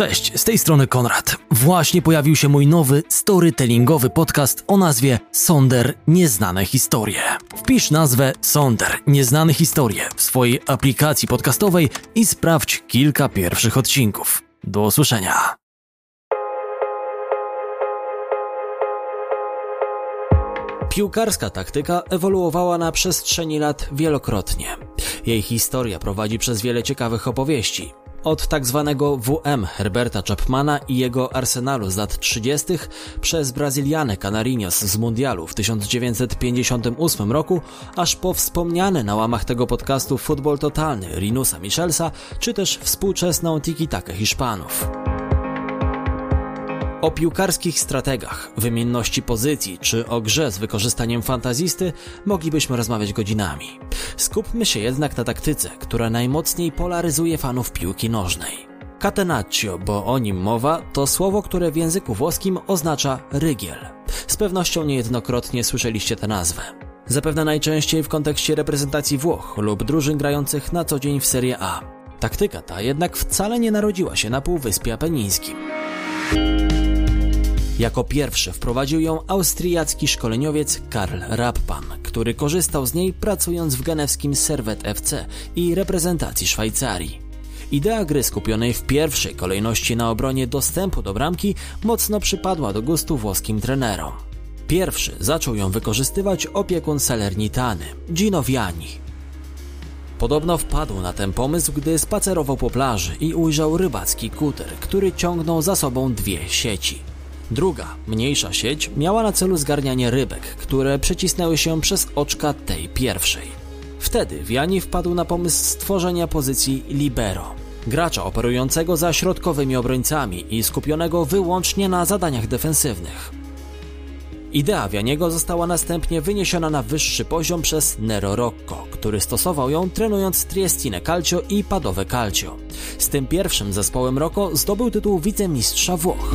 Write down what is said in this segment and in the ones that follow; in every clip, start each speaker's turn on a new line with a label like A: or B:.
A: Cześć, z tej strony Konrad. Właśnie pojawił się mój nowy storytellingowy podcast o nazwie Sonder Nieznane Historie. Wpisz nazwę Sonder Nieznane Historie w swojej aplikacji podcastowej i sprawdź kilka pierwszych odcinków. Do usłyszenia. Piłkarska taktyka ewoluowała na przestrzeni lat wielokrotnie. Jej historia prowadzi przez wiele ciekawych opowieści. Od tak zwanego WM Herberta Chapmana i jego Arsenalu z lat 30. przez Brazylianę Canarinos z Mundialu w 1958 roku, aż po wspomniane na łamach tego podcastu futbol totalny Rinusa Michelsa, czy też współczesną tiki-takę Hiszpanów. O piłkarskich strategach, wymienności pozycji czy o grze z wykorzystaniem fantazisty moglibyśmy rozmawiać godzinami. Skupmy się jednak na taktyce, która najmocniej polaryzuje fanów piłki nożnej. Catenaccio, bo o nim mowa, to słowo, które w języku włoskim oznacza rygiel. Z pewnością niejednokrotnie słyszeliście tę nazwę. Zapewne najczęściej w kontekście reprezentacji Włoch lub drużyn grających na co dzień w Serie A. Taktyka ta jednak wcale nie narodziła się na Półwyspie Apenińskim. Jako pierwszy wprowadził ją austriacki szkoleniowiec Karl Rappan, który korzystał z niej pracując w genewskim Servet FC i reprezentacji Szwajcarii. Idea gry skupionej w pierwszej kolejności na obronie dostępu do bramki mocno przypadła do gustu włoskim trenerom. Pierwszy zaczął ją wykorzystywać opiekun Salernitany, Gino Viani. Podobno wpadł na ten pomysł, gdy spacerował po plaży i ujrzał rybacki kuter, który ciągnął za sobą dwie sieci. Druga, mniejsza sieć miała na celu zgarnianie rybek, które przecisnęły się przez oczka tej pierwszej. Wtedy Wiani wpadł na pomysł stworzenia pozycji libero, gracza operującego za środkowymi obrońcami i skupionego wyłącznie na zadaniach defensywnych. Idea Wianiego została następnie wyniesiona na wyższy poziom przez Nero Rocco, który stosował ją trenując Triestine Calcio i Padowe Calcio. Z tym pierwszym zespołem Rocco zdobył tytuł wicemistrza Włoch.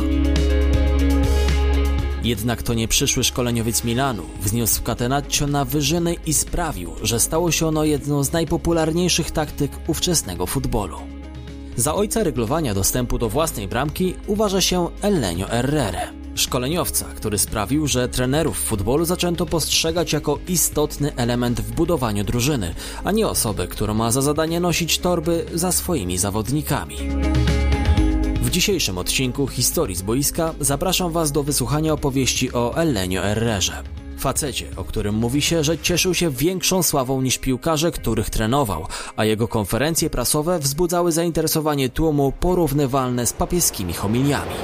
A: Jednak to nie przyszły szkoleniowiec Milanu wzniósł Catenaccio na wyżyny i sprawił, że stało się ono jedną z najpopularniejszych taktyk ówczesnego futbolu. Za ojca ryglowania dostępu do własnej bramki uważa się Elenio Herrere, szkoleniowca, który sprawił, że trenerów futbolu zaczęto postrzegać jako istotny element w budowaniu drużyny, a nie osobę, która ma za zadanie nosić torby za swoimi zawodnikami. W dzisiejszym odcinku Historii z boiska zapraszam Was do wysłuchania opowieści o Elenio Herrerze. Facecie, o którym mówi się, że cieszył się większą sławą niż piłkarze, których trenował, a jego konferencje prasowe wzbudzały zainteresowanie tłumu porównywalne z papieskimi homiliami.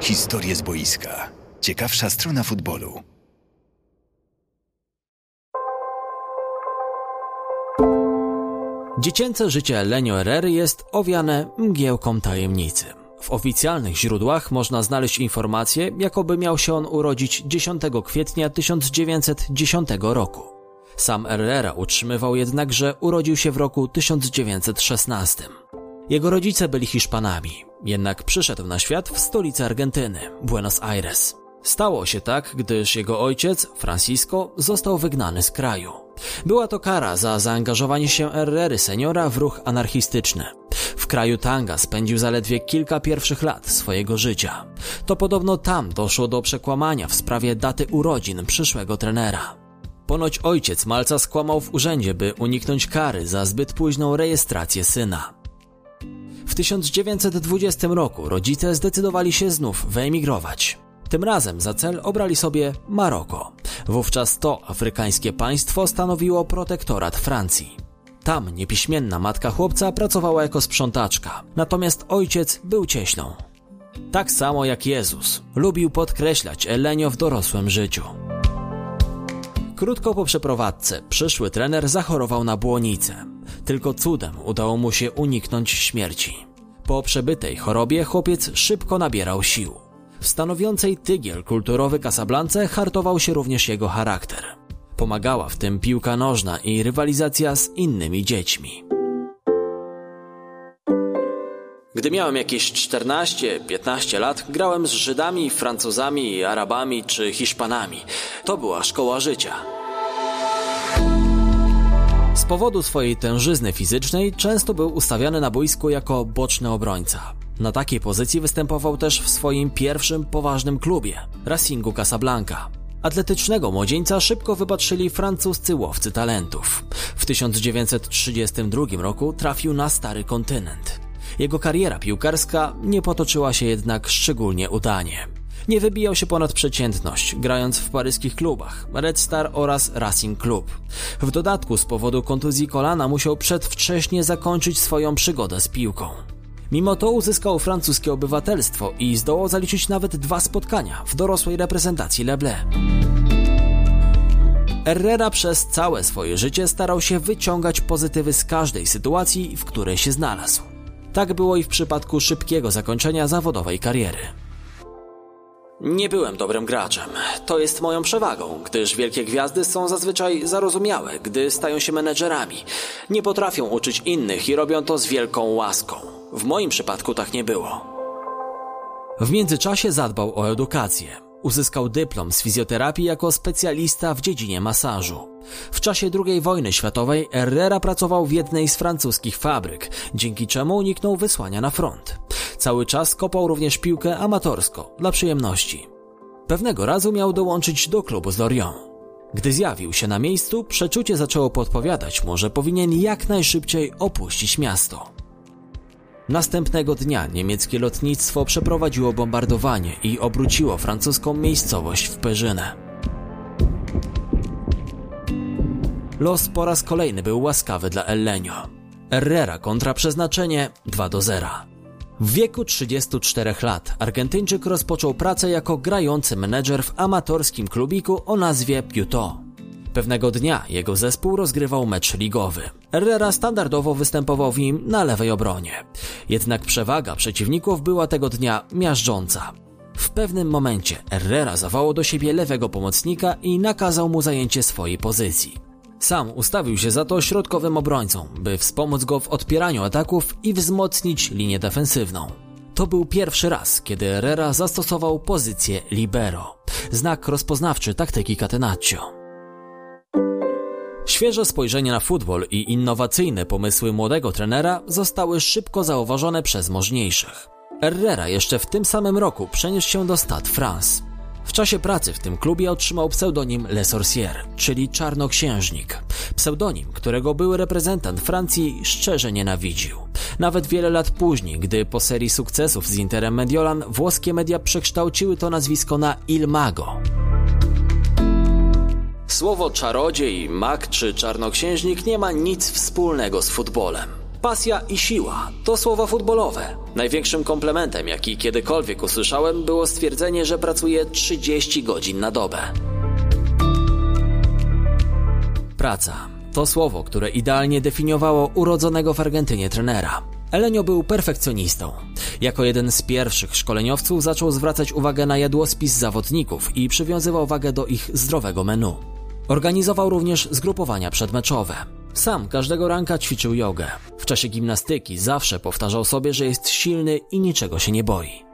B: Historie z boiska. Ciekawsza strona futbolu.
A: Dziecięce życie Lenio Herrery jest owiane mgiełką tajemnicy. W oficjalnych źródłach można znaleźć informację, jakoby miał się on urodzić 10 kwietnia 1910 roku. Sam Herrera utrzymywał jednak, że urodził się w roku 1916. Jego rodzice byli Hiszpanami, jednak przyszedł na świat w stolicy Argentyny, Buenos Aires. Stało się tak, gdyż jego ojciec, Francisco, został wygnany z kraju. Była to kara za zaangażowanie się Herrery seniora w ruch anarchistyczny. W kraju Tanga spędził zaledwie kilka pierwszych lat swojego życia. To podobno tam doszło do przekłamania w sprawie daty urodzin przyszłego trenera. Ponoć ojciec malca skłamał w urzędzie, by uniknąć kary za zbyt późną rejestrację syna. W 1920 roku rodzice zdecydowali się znów wyemigrować. Tym razem za cel obrali sobie Maroko. Wówczas to afrykańskie państwo stanowiło protektorat Francji. Tam niepiśmienna matka chłopca pracowała jako sprzątaczka, natomiast ojciec był cieślą. Tak samo jak Jezus, lubił podkreślać Elenio w dorosłym życiu. Krótko po przeprowadzce przyszły trener zachorował na błonicę. Tylko cudem udało mu się uniknąć śmierci. Po przebytej chorobie chłopiec szybko nabierał sił. W stanowiącej tygiel kulturowy Casablance hartował się również jego charakter. Pomagała w tym piłka nożna i rywalizacja z innymi dziećmi. Gdy miałem jakieś 14-15 lat, grałem z Żydami, Francuzami, Arabami czy Hiszpanami. To była szkoła życia. Z powodu swojej tężyzny fizycznej często był ustawiany na boisku jako boczny obrońca. Na takiej pozycji występował też w swoim pierwszym poważnym klubie Racingu Casablanca. Atletycznego młodzieńca szybko wypatrzyli francuscy łowcy talentów. W 1932 roku trafił na stary kontynent. Jego kariera piłkarska nie potoczyła się jednak szczególnie udanie. Nie wybijał się ponad przeciętność, grając w paryskich klubach Red Star oraz Racing Club. W dodatku z powodu kontuzji kolana musiał przedwcześnie zakończyć swoją przygodę z piłką. Mimo to uzyskał francuskie obywatelstwo i zdołał zaliczyć nawet dwa spotkania w dorosłej reprezentacji Leble. Herrera przez całe swoje życie starał się wyciągać pozytywy z każdej sytuacji, w której się znalazł. Tak było i w przypadku szybkiego zakończenia zawodowej kariery. Nie byłem dobrym graczem. To jest moją przewagą, gdyż wielkie gwiazdy są zazwyczaj zarozumiałe, gdy stają się menedżerami. Nie potrafią uczyć innych i robią to z wielką łaską. W moim przypadku tak nie było. W międzyczasie zadbał o edukację. Uzyskał dyplom z fizjoterapii jako specjalista w dziedzinie masażu. W czasie II wojny światowej Herrera pracował w jednej z francuskich fabryk, dzięki czemu uniknął wysłania na front. Cały czas kopał również piłkę amatorsko, dla przyjemności. Pewnego razu miał dołączyć do klubu z Lorient. Gdy zjawił się na miejscu, przeczucie zaczęło podpowiadać mu, że powinien jak najszybciej opuścić miasto. Następnego dnia niemieckie lotnictwo przeprowadziło bombardowanie i obróciło francuską miejscowość w perzynę. Los po raz kolejny był łaskawy dla Ellenio. Herrera kontra przeznaczenie 2 do 0. W wieku 34 lat Argentyńczyk rozpoczął pracę jako grający menedżer w amatorskim klubiku o nazwie Piuto. Pewnego dnia jego zespół rozgrywał mecz ligowy. Herrera standardowo występował w nim na lewej obronie. Jednak przewaga przeciwników była tego dnia miażdżąca. W pewnym momencie Herrera zawołał do siebie lewego pomocnika i nakazał mu zajęcie swojej pozycji. Sam ustawił się za to środkowym obrońcą, by wspomóc go w odpieraniu ataków i wzmocnić linię defensywną. To był pierwszy raz, kiedy Herrera zastosował pozycję libero, znak rozpoznawczy taktyki Catenaccio. Świeże spojrzenie na futbol i innowacyjne pomysły młodego trenera zostały szybko zauważone przez możniejszych. Herrera jeszcze w tym samym roku przeniósł się do Stade France. W czasie pracy w tym klubie otrzymał pseudonim Le Sorcier, czyli Czarnoksiężnik. Pseudonim, którego były reprezentant Francji szczerze nienawidził. Nawet wiele lat później, gdy po serii sukcesów z Interem Mediolan włoskie media przekształciły to nazwisko na Il Mago. Słowo czarodziej, mag czy czarnoksiężnik nie ma nic wspólnego z futbolem. Pasja i siła to słowa futbolowe. Największym komplementem, jaki kiedykolwiek usłyszałem, było stwierdzenie, że pracuję 30 godzin na dobę. Praca to słowo, które idealnie definiowało urodzonego w Argentynie trenera. Elenio był perfekcjonistą. Jako jeden z pierwszych szkoleniowców zaczął zwracać uwagę na jadłospis zawodników i przywiązywał wagę do ich zdrowego menu. Organizował również zgrupowania przedmeczowe. Sam każdego ranka ćwiczył jogę. W czasie gimnastyki zawsze powtarzał sobie, że jest silny i niczego się nie boi.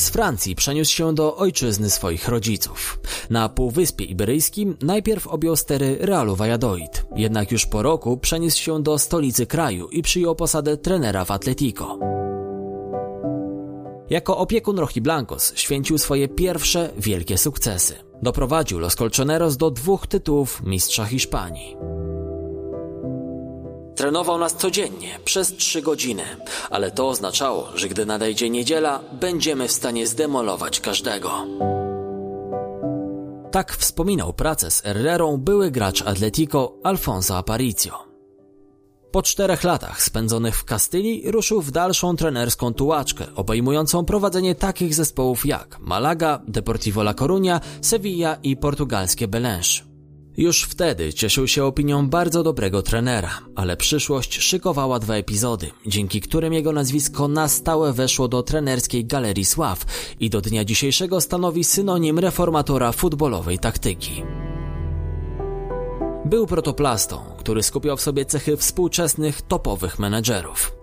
A: Z Francji przeniósł się do ojczyzny swoich rodziców. Na Półwyspie Iberyjskim najpierw objął stery Realu Valladolid, jednak już po roku przeniósł się do stolicy kraju i przyjął posadę trenera w Atletico. Jako opiekun Blancos święcił swoje pierwsze wielkie sukcesy. Doprowadził Los Colchoneros do dwóch tytułów mistrza Hiszpanii. Trenował nas codziennie, przez trzy godziny, ale to oznaczało, że gdy nadejdzie niedziela, będziemy w stanie zdemolować każdego. Tak wspominał pracę z Herrerą były gracz Atletico Alfonso Aparicio. Po czterech latach spędzonych w Kastylii ruszył w dalszą trenerską tułaczkę, obejmującą prowadzenie takich zespołów jak Malaga, Deportivo La Coruña, Sevilla i portugalskie Belenż. Już wtedy cieszył się opinią bardzo dobrego trenera, ale przyszłość szykowała dwa epizody, dzięki którym jego nazwisko na stałe weszło do trenerskiej galerii sław i do dnia dzisiejszego stanowi synonim reformatora futbolowej taktyki. Był protoplastą, który skupiał w sobie cechy współczesnych topowych menedżerów.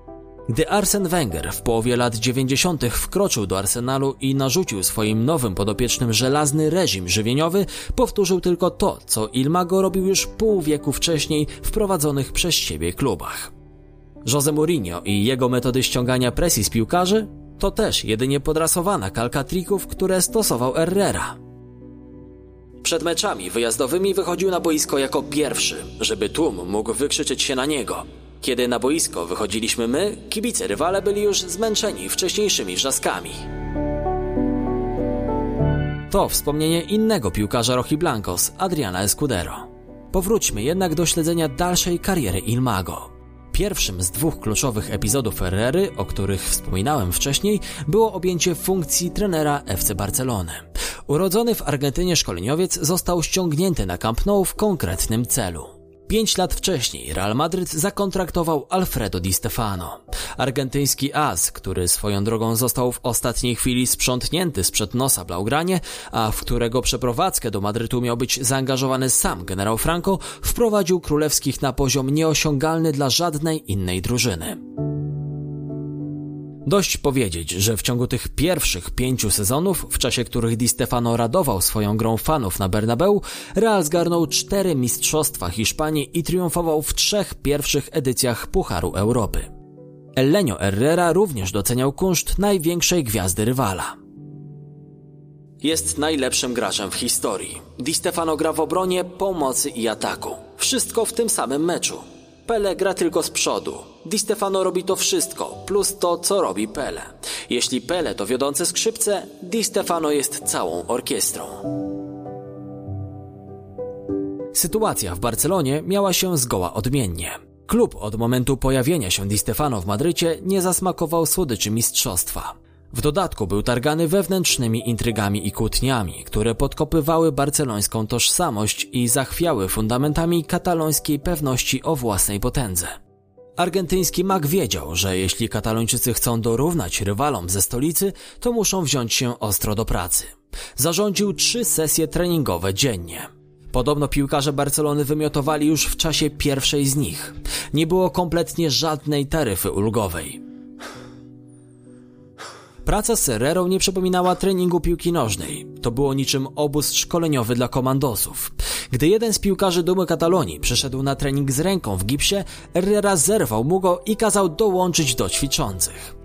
A: Gdy Arsen Wenger w połowie lat 90. wkroczył do Arsenalu i narzucił swoim nowym podopiecznym żelazny reżim żywieniowy, powtórzył tylko to, co Ilmago robił już pół wieku wcześniej w prowadzonych przez siebie klubach. Jose Mourinho i jego metody ściągania presji z piłkarzy to też jedynie podrasowana kalka trików, które stosował Herrera. Przed meczami wyjazdowymi wychodził na boisko jako pierwszy, żeby tłum mógł wykrzyczeć się na niego. Kiedy na boisko wychodziliśmy my, kibice rywale byli już zmęczeni wcześniejszymi wrzaskami. To wspomnienie innego piłkarza Rochi Blancos, Adriana Escudero. Powróćmy jednak do śledzenia dalszej kariery Ilmago. Pierwszym z dwóch kluczowych epizodów Ferrery, o których wspominałem wcześniej, było objęcie funkcji trenera FC Barcelony. Urodzony w Argentynie szkoleniowiec został ściągnięty na Camp Nou w konkretnym celu. Pięć lat wcześniej Real Madryt zakontraktował Alfredo Di Stefano. Argentyński as, który swoją drogą został w ostatniej chwili sprzątnięty sprzed nosa Blaugranie, a w którego przeprowadzkę do Madrytu miał być zaangażowany sam generał Franco, wprowadził królewskich na poziom nieosiągalny dla żadnej innej drużyny. Dość powiedzieć, że w ciągu tych pierwszych pięciu sezonów, w czasie których Di Stefano radował swoją grą fanów na Bernabeu, Real zgarnął cztery mistrzostwa Hiszpanii i triumfował w trzech pierwszych edycjach Pucharu Europy. Elenio Herrera również doceniał kunszt największej gwiazdy rywala. Jest najlepszym graczem w historii. Di Stefano gra w obronie, pomocy i ataku. Wszystko w tym samym meczu. Pele gra tylko z przodu. Di Stefano robi to wszystko, plus to, co robi Pele. Jeśli Pele to wiodące skrzypce, Di Stefano jest całą orkiestrą. Sytuacja w Barcelonie miała się zgoła odmiennie. Klub od momentu pojawienia się Di Stefano w Madrycie nie zasmakował słodyczy mistrzostwa. W dodatku był targany wewnętrznymi intrygami i kłótniami, które podkopywały barcelońską tożsamość i zachwiały fundamentami katalońskiej pewności o własnej potędze. Argentyński mag wiedział, że jeśli Katalończycy chcą dorównać rywalom ze stolicy, to muszą wziąć się ostro do pracy. Zarządził trzy sesje treningowe dziennie. Podobno piłkarze Barcelony wymiotowali już w czasie pierwszej z nich. Nie było kompletnie żadnej taryfy ulgowej. Praca z Serrerą nie przypominała treningu piłki nożnej. To było niczym obóz szkoleniowy dla komandosów. Gdy jeden z piłkarzy Dumy Katalonii przyszedł na trening z ręką w gipsie, Herrera zerwał mu go i kazał dołączyć do ćwiczących.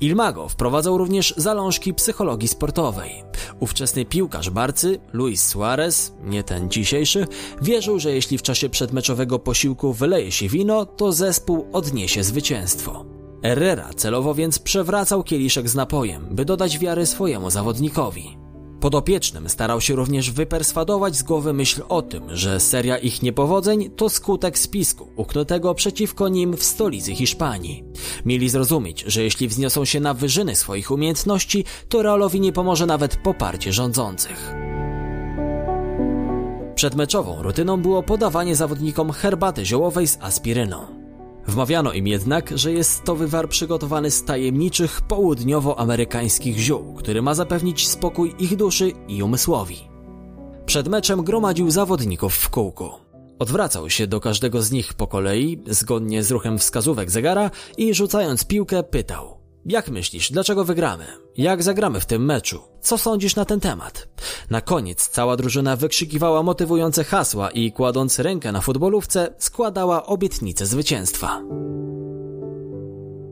A: Ilmago wprowadzał również zalążki psychologii sportowej. Ówczesny piłkarz Barcy, Luis Suarez, nie ten dzisiejszy, wierzył, że jeśli w czasie przedmeczowego posiłku wyleje się wino, to zespół odniesie zwycięstwo. Herrera celowo więc przewracał kieliszek z napojem, by dodać wiary swojemu zawodnikowi. Podopiecznym starał się również wyperswadować z głowy myśl o tym, że seria ich niepowodzeń to skutek spisku uknutego przeciwko nim w stolicy Hiszpanii. Mieli zrozumieć, że jeśli wzniosą się na wyżyny swoich umiejętności, to Realowi nie pomoże nawet poparcie rządzących. Przedmeczową rutyną było podawanie zawodnikom herbaty ziołowej z aspiryną. Wmawiano im jednak, że jest to wywar przygotowany z tajemniczych południowoamerykańskich ziół, który ma zapewnić spokój ich duszy i umysłowi. Przed meczem gromadził zawodników w kółku. Odwracał się do każdego z nich po kolei, zgodnie z ruchem wskazówek zegara i rzucając piłkę pytał: jak myślisz, dlaczego wygramy? Jak zagramy w tym meczu? Co sądzisz na ten temat? Na koniec cała drużyna wykrzykiwała motywujące hasła i kładąc rękę na futbolówce składała obietnicę zwycięstwa.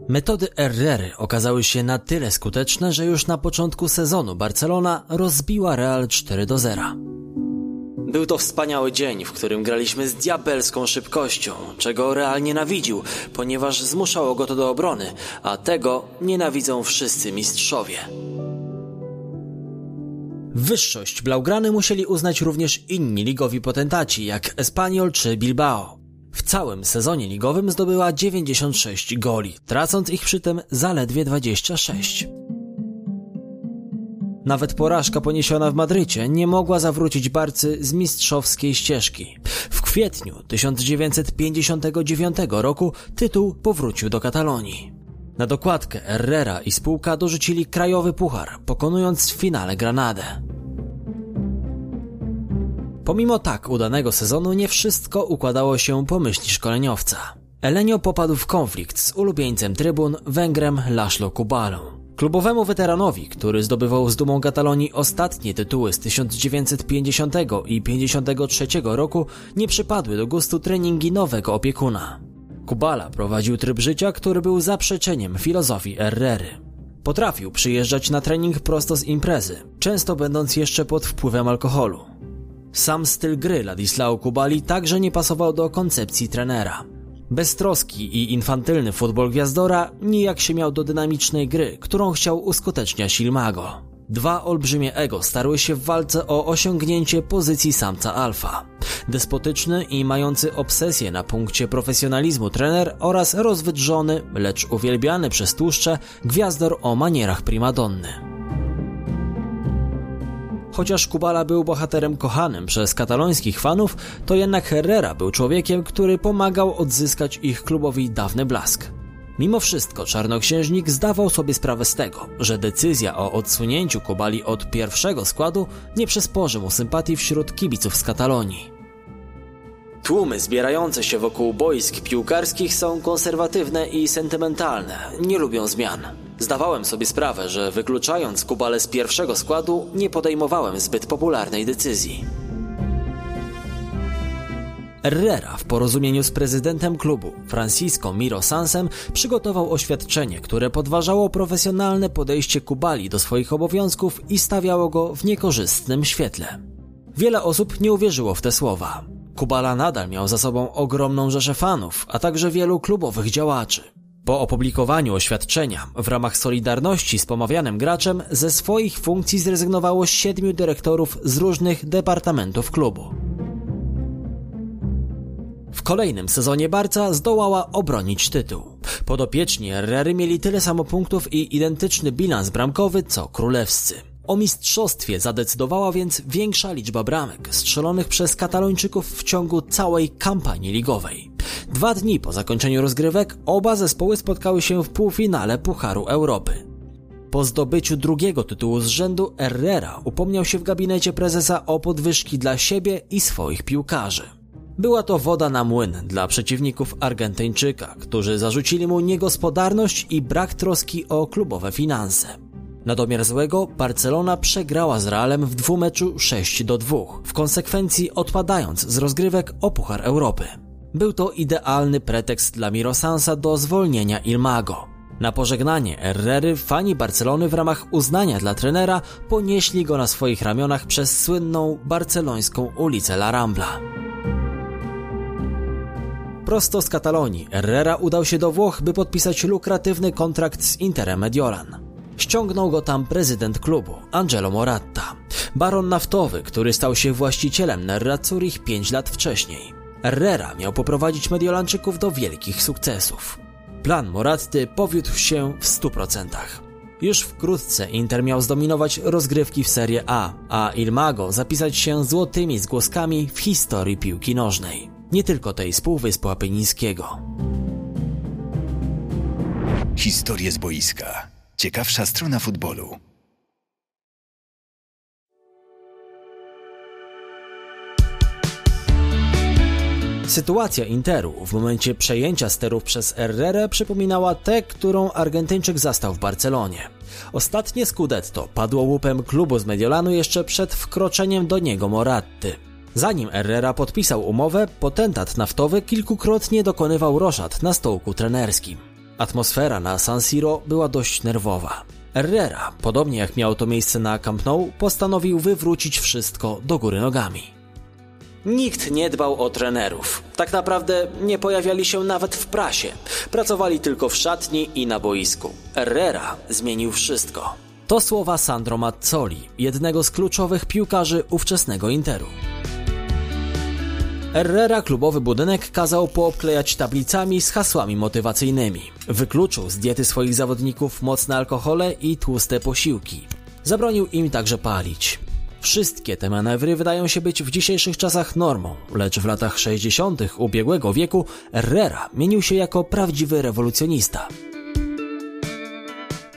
A: Metody Herrery okazały się na tyle skuteczne, że już na początku sezonu Barcelona rozbiła Real 4 do 0. Był to wspaniały dzień, w którym graliśmy z diabelską szybkością, czego Real nienawidził, ponieważ zmuszało go to do obrony, a tego nienawidzą wszyscy mistrzowie. Wyższość Blaugrany musieli uznać również inni ligowi potentaci, jak Espanyol czy Bilbao. W całym sezonie ligowym zdobyła 96 goli, tracąc ich przy tym zaledwie 26. Nawet porażka poniesiona w Madrycie nie mogła zawrócić Barcy z mistrzowskiej ścieżki. W kwietniu 1959 roku tytuł powrócił do Katalonii. Na dokładkę Herrera i spółka dorzucili krajowy puchar, pokonując w finale Granadę. Pomimo tak udanego sezonu nie wszystko układało się po myśli szkoleniowca. Elenio popadł w konflikt z ulubieńcem trybun Węgrem Laszlo Kubalą. Klubowemu weteranowi, który zdobywał z dumą Katalonii ostatnie tytuły z 1950 i 1953 roku, nie przypadły do gustu treningi nowego opiekuna. Kubala prowadził tryb życia, który był zaprzeczeniem filozofii Herrery. Potrafił przyjeżdżać na trening prosto z imprezy, często będąc jeszcze pod wpływem alkoholu. Sam styl gry Ladislao Kubali także nie pasował do koncepcji trenera. Beztroski i infantylny futbol gwiazdora nijak się miał do dynamicznej gry, którą chciał uskuteczniać Silmago. Dwa olbrzymie ego starły się w walce o osiągnięcie pozycji samca alfa. Despotyczny i mający obsesję na punkcie profesjonalizmu trener oraz rozwydrzony, lecz uwielbiany przez tłuszcze gwiazdor o manierach primadonny. Chociaż Kubala był bohaterem kochanym przez katalońskich fanów, to jednak Herrera był człowiekiem, który pomagał odzyskać ich klubowi dawny blask. Mimo wszystko czarnoksiężnik zdawał sobie sprawę z tego, że decyzja o odsunięciu Kubali od pierwszego składu nie przysporzy mu sympatii wśród kibiców z Katalonii. Tłumy zbierające się wokół boisk piłkarskich są konserwatywne i sentymentalne, nie lubią zmian. Zdawałem sobie sprawę, że wykluczając Kubale z pierwszego składu, nie podejmowałem zbyt popularnej decyzji. Herrera w porozumieniu z prezydentem klubu, Francisco Miro Sansem, przygotował oświadczenie, które podważało profesjonalne podejście Kubali do swoich obowiązków i stawiało go w niekorzystnym świetle. Wiele osób nie uwierzyło w te słowa. Kubala nadal miał za sobą ogromną rzeszę fanów, a także wielu klubowych działaczy. Po opublikowaniu oświadczenia w ramach Solidarności z pomawianym graczem ze swoich funkcji zrezygnowało siedmiu dyrektorów z różnych departamentów klubu. W kolejnym sezonie Barca zdołała obronić tytuł. Podopieczni Herrery mieli tyle samo punktów i identyczny bilans bramkowy co królewscy. O mistrzostwie zadecydowała więc większa liczba bramek strzelonych przez Katalończyków w ciągu całej kampanii ligowej. Dwa dni po zakończeniu rozgrywek oba zespoły spotkały się w półfinale Pucharu Europy. Po zdobyciu drugiego tytułu z rzędu Herrera upomniał się w gabinecie prezesa o podwyżki dla siebie i swoich piłkarzy. Była to woda na młyn dla przeciwników Argentyńczyka, którzy zarzucili mu niegospodarność i brak troski o klubowe finanse. Na domiar złego Barcelona przegrała z Realem w dwumeczu 6 do 2, w konsekwencji odpadając z rozgrywek o Puchar Europy. Był to idealny pretekst dla Mirosansa do zwolnienia Ilmago. Na pożegnanie Herrery fani Barcelony w ramach uznania dla trenera ponieśli go na swoich ramionach przez słynną barcelońską ulicę La Rambla. Prosto z Katalonii Herrera udał się do Włoch, by podpisać lukratywny kontrakt z Interem Mediolan. Ściągnął go tam prezydent klubu, Angelo Moratta, baron naftowy, który stał się właścicielem Nerrazzurich 5 lat wcześniej. Herrera miał poprowadzić Mediolanczyków do wielkich sukcesów. Plan Moratty powiódł się w 100%. Już wkrótce Inter miał zdominować rozgrywki w Serie A, a Il Mago zapisać się złotymi zgłoskami w historii piłki nożnej. Nie tylko tej z Półwyspu Apenińskiego.
B: Historie z boiska. Ciekawsza strona futbolu.
A: Sytuacja Interu w momencie przejęcia sterów przez Herrera przypominała tę, którą Argentyńczyk zastał w Barcelonie. Ostatnie Scudetto padło łupem klubu z Mediolanu jeszcze przed wkroczeniem do niego Moratty. Zanim Herrera podpisał umowę, potentat naftowy kilkukrotnie dokonywał roszad na stołku trenerskim. Atmosfera na San Siro była dość nerwowa. Herrera, podobnie jak miało to miejsce na Camp Nou, postanowił wywrócić wszystko do góry nogami. Nikt nie dbał o trenerów. Tak naprawdę nie pojawiali się nawet w prasie. Pracowali tylko w szatni i na boisku. Herrera zmienił wszystko. To słowa Sandro Mazzoli, jednego z kluczowych piłkarzy ówczesnego Interu. Herrera klubowy budynek kazał poobklejać tablicami z hasłami motywacyjnymi. Wykluczył z diety swoich zawodników mocne alkohole i tłuste posiłki. Zabronił im także palić. Wszystkie te manewry wydają się być w dzisiejszych czasach normą, lecz w latach 60. ubiegłego wieku Herrera mienił się jako prawdziwy rewolucjonista.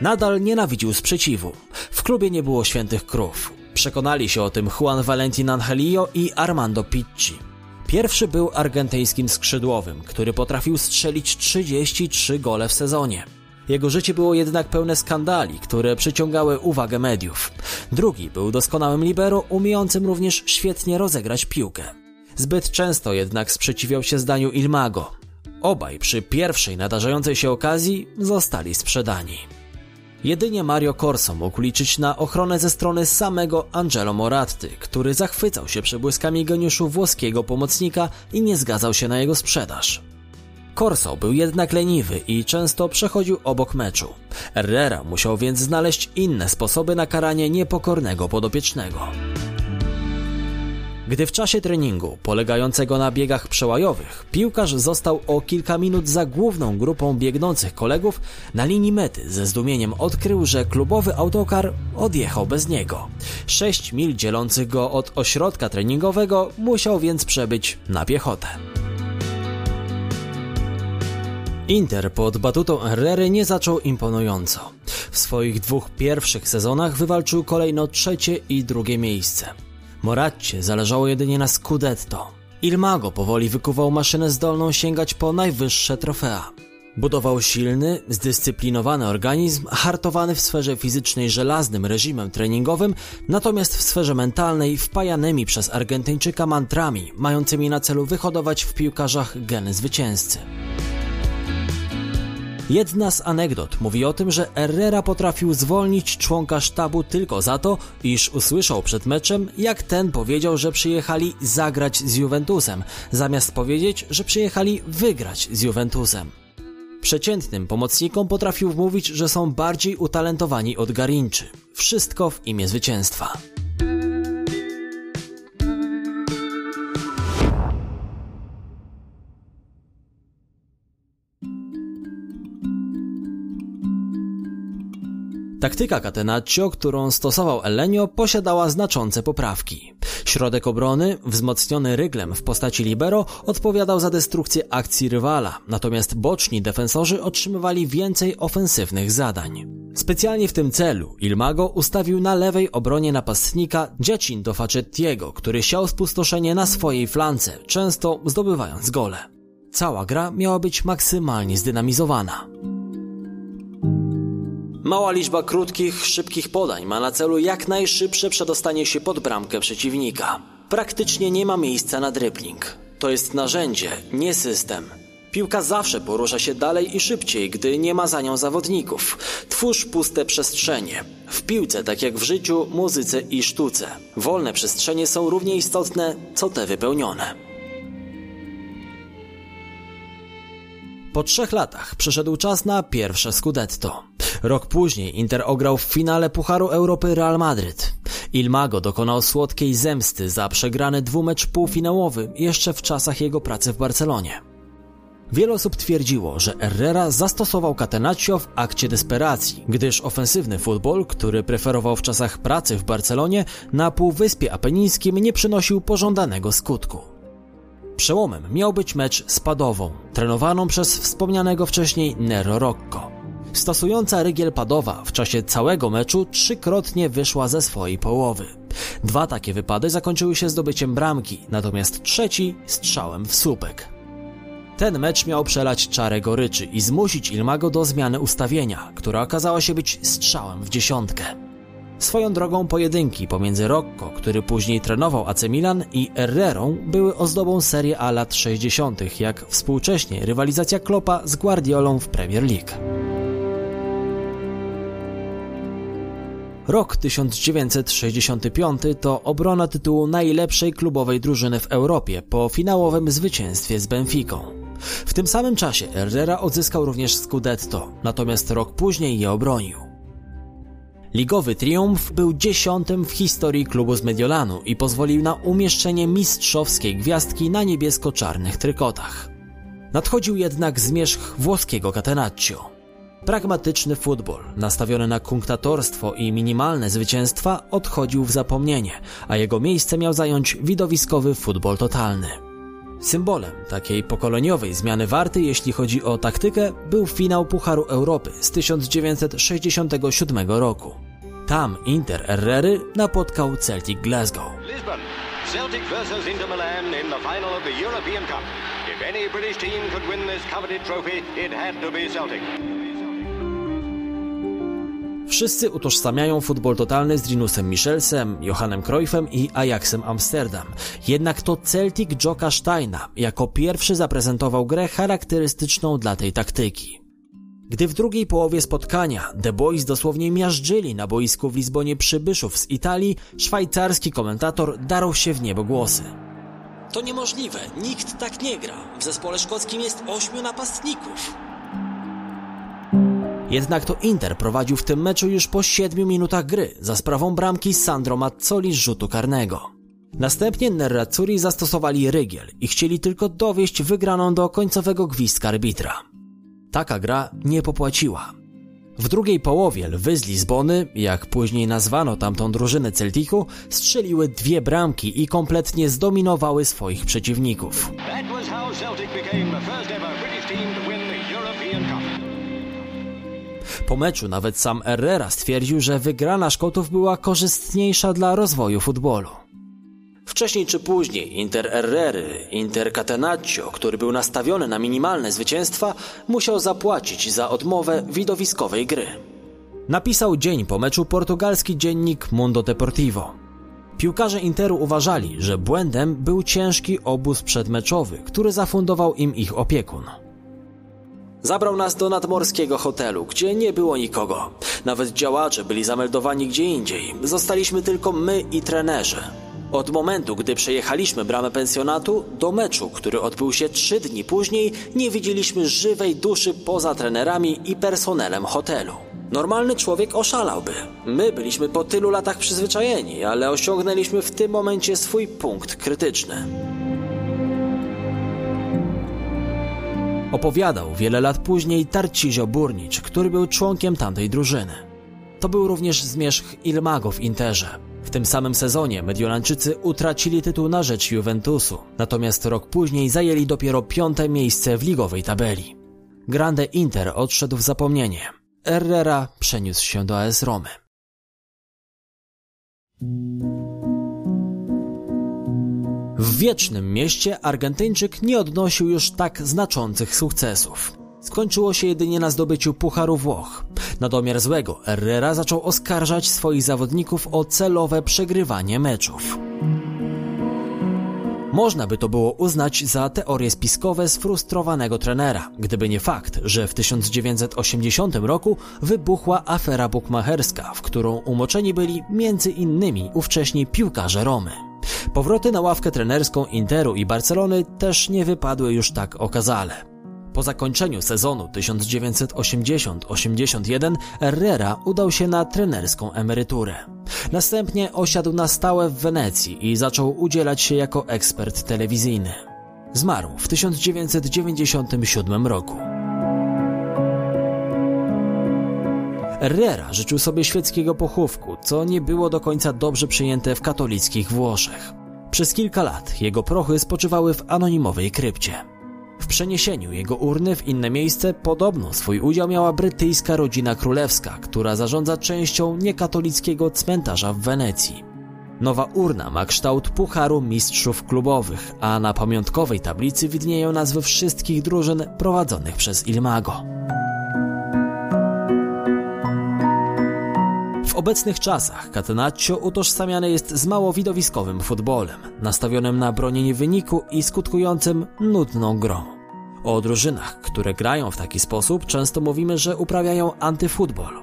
A: Nadal nienawidził sprzeciwu. W klubie nie było świętych krów. Przekonali się o tym Juan Valentin Angelillo i Armando Picci. Pierwszy był argentyńskim skrzydłowym, który potrafił strzelić 33 gole w sezonie. Jego życie było jednak pełne skandali, które przyciągały uwagę mediów. Drugi był doskonałym libero, umiejącym również świetnie rozegrać piłkę. Zbyt często jednak sprzeciwiał się zdaniu Ilmago. Obaj przy pierwszej nadarzającej się okazji zostali sprzedani. Jedynie Mario Corso mógł liczyć na ochronę ze strony samego Angelo Moratti, który zachwycał się przebłyskami geniuszu włoskiego pomocnika i nie zgadzał się na jego sprzedaż. Corso był jednak leniwy i często przechodził obok meczu. Herrera musiał więc znaleźć inne sposoby na karanie niepokornego podopiecznego. Gdy w czasie treningu, polegającego na biegach przełajowych, piłkarz został o kilka minut za główną grupą biegnących kolegów, na linii mety ze zdumieniem odkrył, że klubowy autokar odjechał bez niego. Sześć mil dzielących go od ośrodka treningowego musiał więc przebyć na piechotę. Inter pod batutą Herrery nie zaczął imponująco. W swoich dwóch pierwszych sezonach wywalczył kolejno trzecie i drugie miejsce. Moratcie zależało jedynie na Scudetto. Ilmago powoli wykuwał maszynę zdolną sięgać po najwyższe trofea. Budował silny, zdyscyplinowany organizm, hartowany w sferze fizycznej żelaznym reżimem treningowym, natomiast w sferze mentalnej wpajanymi przez Argentyńczyka mantrami, mającymi na celu wyhodować w piłkarzach geny zwycięzcy. Jedna z anegdot mówi o tym, że Herrera potrafił zwolnić członka sztabu tylko za to, iż usłyszał przed meczem, jak ten powiedział, że przyjechali zagrać z Juventusem, zamiast powiedzieć, że przyjechali wygrać z Juventusem. Przeciętnym pomocnikom potrafił wmówić, że są bardziej utalentowani od Garinczy. Wszystko w imię zwycięstwa. Taktyka Catenaccio, którą stosował Elenio, posiadała znaczące poprawki. Środek obrony, wzmocniony ryglem w postaci libero, odpowiadał za destrukcję akcji rywala, natomiast boczni defensorzy otrzymywali więcej ofensywnych zadań. Specjalnie w tym celu Ilmago ustawił na lewej obronie napastnika Giacinto Facettiego, który siał spustoszenie na swojej flance, często zdobywając gole. Cała gra miała być maksymalnie zdynamizowana. Mała liczba krótkich, szybkich podań ma na celu jak najszybsze przedostanie się pod bramkę przeciwnika. Praktycznie nie ma miejsca na dribbling. To jest narzędzie, nie system. Piłka zawsze porusza się dalej i szybciej, gdy nie ma za nią zawodników. Twórz puste przestrzenie. W piłce, tak jak w życiu, muzyce i sztuce. Wolne przestrzenie są równie istotne, co te wypełnione. Po trzech latach przyszedł czas na pierwsze Scudetto. Rok później Inter ograł w finale Pucharu Europy Real Madryt. Ilmago dokonał słodkiej zemsty za przegrany dwumecz półfinałowy jeszcze w czasach jego pracy w Barcelonie. Wiele osób twierdziło, że Herrera zastosował Catenaccio w akcie desperacji, gdyż ofensywny futbol, który preferował w czasach pracy w Barcelonie, na Półwyspie Apenińskim nie przynosił pożądanego skutku. Przełomem miał być mecz z Padową, trenowaną przez wspomnianego wcześniej Nero Rocco. Stosująca rygiel padowa w czasie całego meczu trzykrotnie wyszła ze swojej połowy. Dwa takie wypady zakończyły się zdobyciem bramki, natomiast trzeci strzałem w słupek. Ten mecz miał przelać czarę goryczy i zmusić Ilmago do zmiany ustawienia, która okazała się być strzałem w dziesiątkę. Swoją drogą pojedynki pomiędzy Rocco, który później trenował AC Milan i Herrerą były ozdobą Serie A lat 60., jak współcześnie rywalizacja Klopa z Guardiolą w Premier League. Rok 1965 to obrona tytułu najlepszej klubowej drużyny w Europie po finałowym zwycięstwie z Benficą. W tym samym czasie Herrera odzyskał również Scudetto, natomiast rok później je obronił. Ligowy triumf był dziesiątym w historii klubu z Mediolanu i pozwolił na umieszczenie mistrzowskiej gwiazdki na niebiesko-czarnych trykotach. Nadchodził jednak zmierzch włoskiego Catenaccio. Pragmatyczny futbol, nastawiony na kunktatorstwo i minimalne zwycięstwa, odchodził w zapomnienie, a jego miejsce miał zająć widowiskowy futbol totalny. Symbolem takiej pokoleniowej zmiany warty, jeśli chodzi o taktykę, był finał Pucharu Europy z 1967 roku. Tam Inter Herrery napotkał Celtic Glasgow. Lisbon.
C: Celtic versus Inter Milan in the final of the European Cup. If any British team could win this coveted trophy, it had to be Celtic.
A: Wszyscy utożsamiają futbol totalny z Rinusem Michelsem, Johannem Cruyffem i Ajaxem Amsterdam. Jednak to Celtic Joka Steina jako pierwszy zaprezentował grę charakterystyczną dla tej taktyki. Gdy w drugiej połowie spotkania The Boys dosłownie miażdżyli na boisku w Lizbonie przybyszów z Italii, szwajcarski komentator darł się w niebo głosy. To niemożliwe, nikt tak nie gra. W zespole szkockim jest ośmiu napastników. Jednak to Inter prowadził w tym meczu już po 7 minutach gry za sprawą bramki Sandro Mazzoli z rzutu karnego. Następnie Nerazzurri zastosowali rygiel i chcieli tylko dowieść wygraną do końcowego gwizdka arbitra. Taka gra nie popłaciła. W drugiej połowie lwy z Lizbony, jak później nazwano tamtą drużynę Celticu, strzeliły dwie bramki i kompletnie zdominowały swoich przeciwników. Po meczu nawet sam Herrera stwierdził, że wygrana Szkotów była korzystniejsza dla rozwoju futbolu. Wcześniej czy później Inter Herrery, Inter Catenaccio, który był nastawiony na minimalne zwycięstwa, musiał zapłacić za odmowę widowiskowej gry. Napisał dzień po meczu portugalski dziennik Mundo Deportivo. Piłkarze Interu uważali, że błędem był ciężki obóz przedmeczowy, który zafundował im ich opiekun. Zabrał nas do nadmorskiego hotelu, gdzie nie było nikogo. Nawet działacze byli zameldowani gdzie indziej. Zostaliśmy tylko my i trenerzy. Od momentu, gdy przejechaliśmy bramę pensjonatu, do meczu, który odbył się trzy dni później, nie widzieliśmy żywej duszy poza trenerami i personelem hotelu. Normalny człowiek oszalałby. My byliśmy po tylu latach przyzwyczajeni, ale osiągnęliśmy w tym momencie swój punkt krytyczny. Opowiadał wiele lat później Tarcisio Burnicz, który był członkiem tamtej drużyny. To był również zmierzch Ilmago w Interze. W tym samym sezonie Mediolanczycy utracili tytuł na rzecz Juventusu, natomiast rok później zajęli dopiero piąte miejsce w ligowej tabeli. Grande Inter odszedł w zapomnienie. Herrera przeniósł się do AS Romy. W wiecznym mieście Argentyńczyk nie odnosił już tak znaczących sukcesów. Skończyło się jedynie na zdobyciu Pucharu Włoch. Na domiar złego Herrera zaczął oskarżać swoich zawodników o celowe przegrywanie meczów. Można by to było uznać za teorie spiskowe sfrustrowanego trenera, gdyby nie fakt, że w 1980 roku wybuchła afera bukmacherska, w którą umoczeni byli między innymi ówcześni piłkarze Romy. Powroty na ławkę trenerską Interu i Barcelony też nie wypadły już tak okazale. Po zakończeniu sezonu 1980-81 Herrera udał się na trenerską emeryturę. Następnie osiadł na stałe w Wenecji i zaczął udzielać się jako ekspert telewizyjny. Zmarł w 1997 roku. Herrera życzył sobie świeckiego pochówku, co nie było do końca dobrze przyjęte w katolickich Włoszech. Przez kilka lat jego prochy spoczywały w anonimowej krypcie. W przeniesieniu jego urny w inne miejsce podobno swój udział miała brytyjska rodzina królewska, która zarządza częścią niekatolickiego cmentarza w Wenecji. Nowa urna ma kształt pucharu mistrzów klubowych, a na pamiątkowej tablicy widnieją nazwy wszystkich drużyn prowadzonych przez Ilmago. Obecnych czasach Catenaccio utożsamiany jest z mało widowiskowym futbolem, nastawionym na bronienie wyniku i skutkującym nudną grą. O drużynach, które grają w taki sposób, często mówimy, że uprawiają antyfutbol.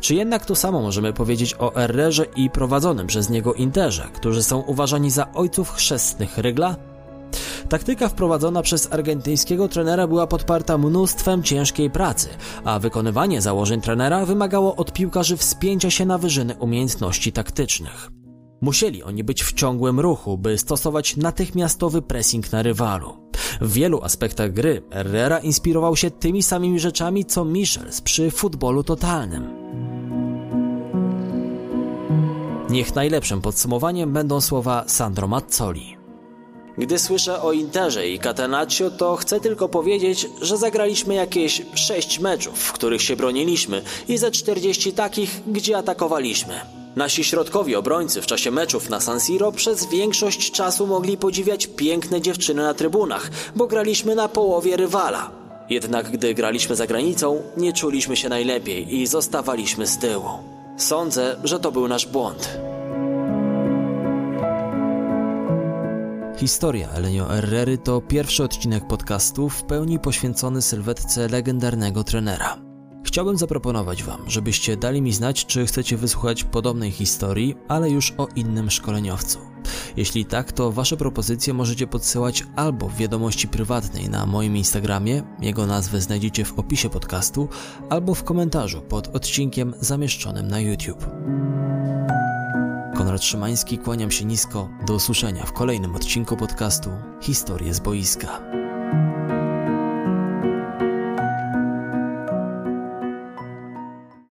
A: Czy jednak to samo możemy powiedzieć o Herrerze i prowadzonym przez niego Interze, którzy są uważani za ojców chrzestnych rygla? Taktyka wprowadzona przez argentyńskiego trenera była podparta mnóstwem ciężkiej pracy, a wykonywanie założeń trenera wymagało od piłkarzy wspięcia się na wyżyny umiejętności taktycznych. Musieli oni być w ciągłym ruchu, by stosować natychmiastowy pressing na rywalu. W wielu aspektach gry Herrera inspirował się tymi samymi rzeczami co Michels przy futbolu totalnym. Niech najlepszym podsumowaniem będą słowa Sandro Mazzoli. Gdy słyszę o Interze i Catenaccio, to chcę tylko powiedzieć, że zagraliśmy jakieś 6 meczów, w których się broniliśmy i ze 40 takich, gdzie atakowaliśmy. Nasi środkowi obrońcy w czasie meczów na San Siro przez większość czasu mogli podziwiać piękne dziewczyny na trybunach, bo graliśmy na połowie rywala. Jednak gdy graliśmy za granicą, nie czuliśmy się najlepiej i zostawaliśmy z tyłu. Sądzę, że to był nasz błąd. Historia Elenio Herrery to pierwszy odcinek podcastu w pełni poświęcony sylwetce legendarnego trenera. Chciałbym zaproponować Wam, żebyście dali mi znać, czy chcecie wysłuchać podobnej historii, ale już o innym szkoleniowcu. Jeśli tak, to Wasze propozycje możecie podsyłać albo w wiadomości prywatnej na moim Instagramie, jego nazwę znajdziecie w opisie podcastu, albo w komentarzu pod odcinkiem zamieszczonym na YouTube. Konrad Szymański, kłaniam się nisko. Do usłyszenia w kolejnym odcinku podcastu Historie z boiska.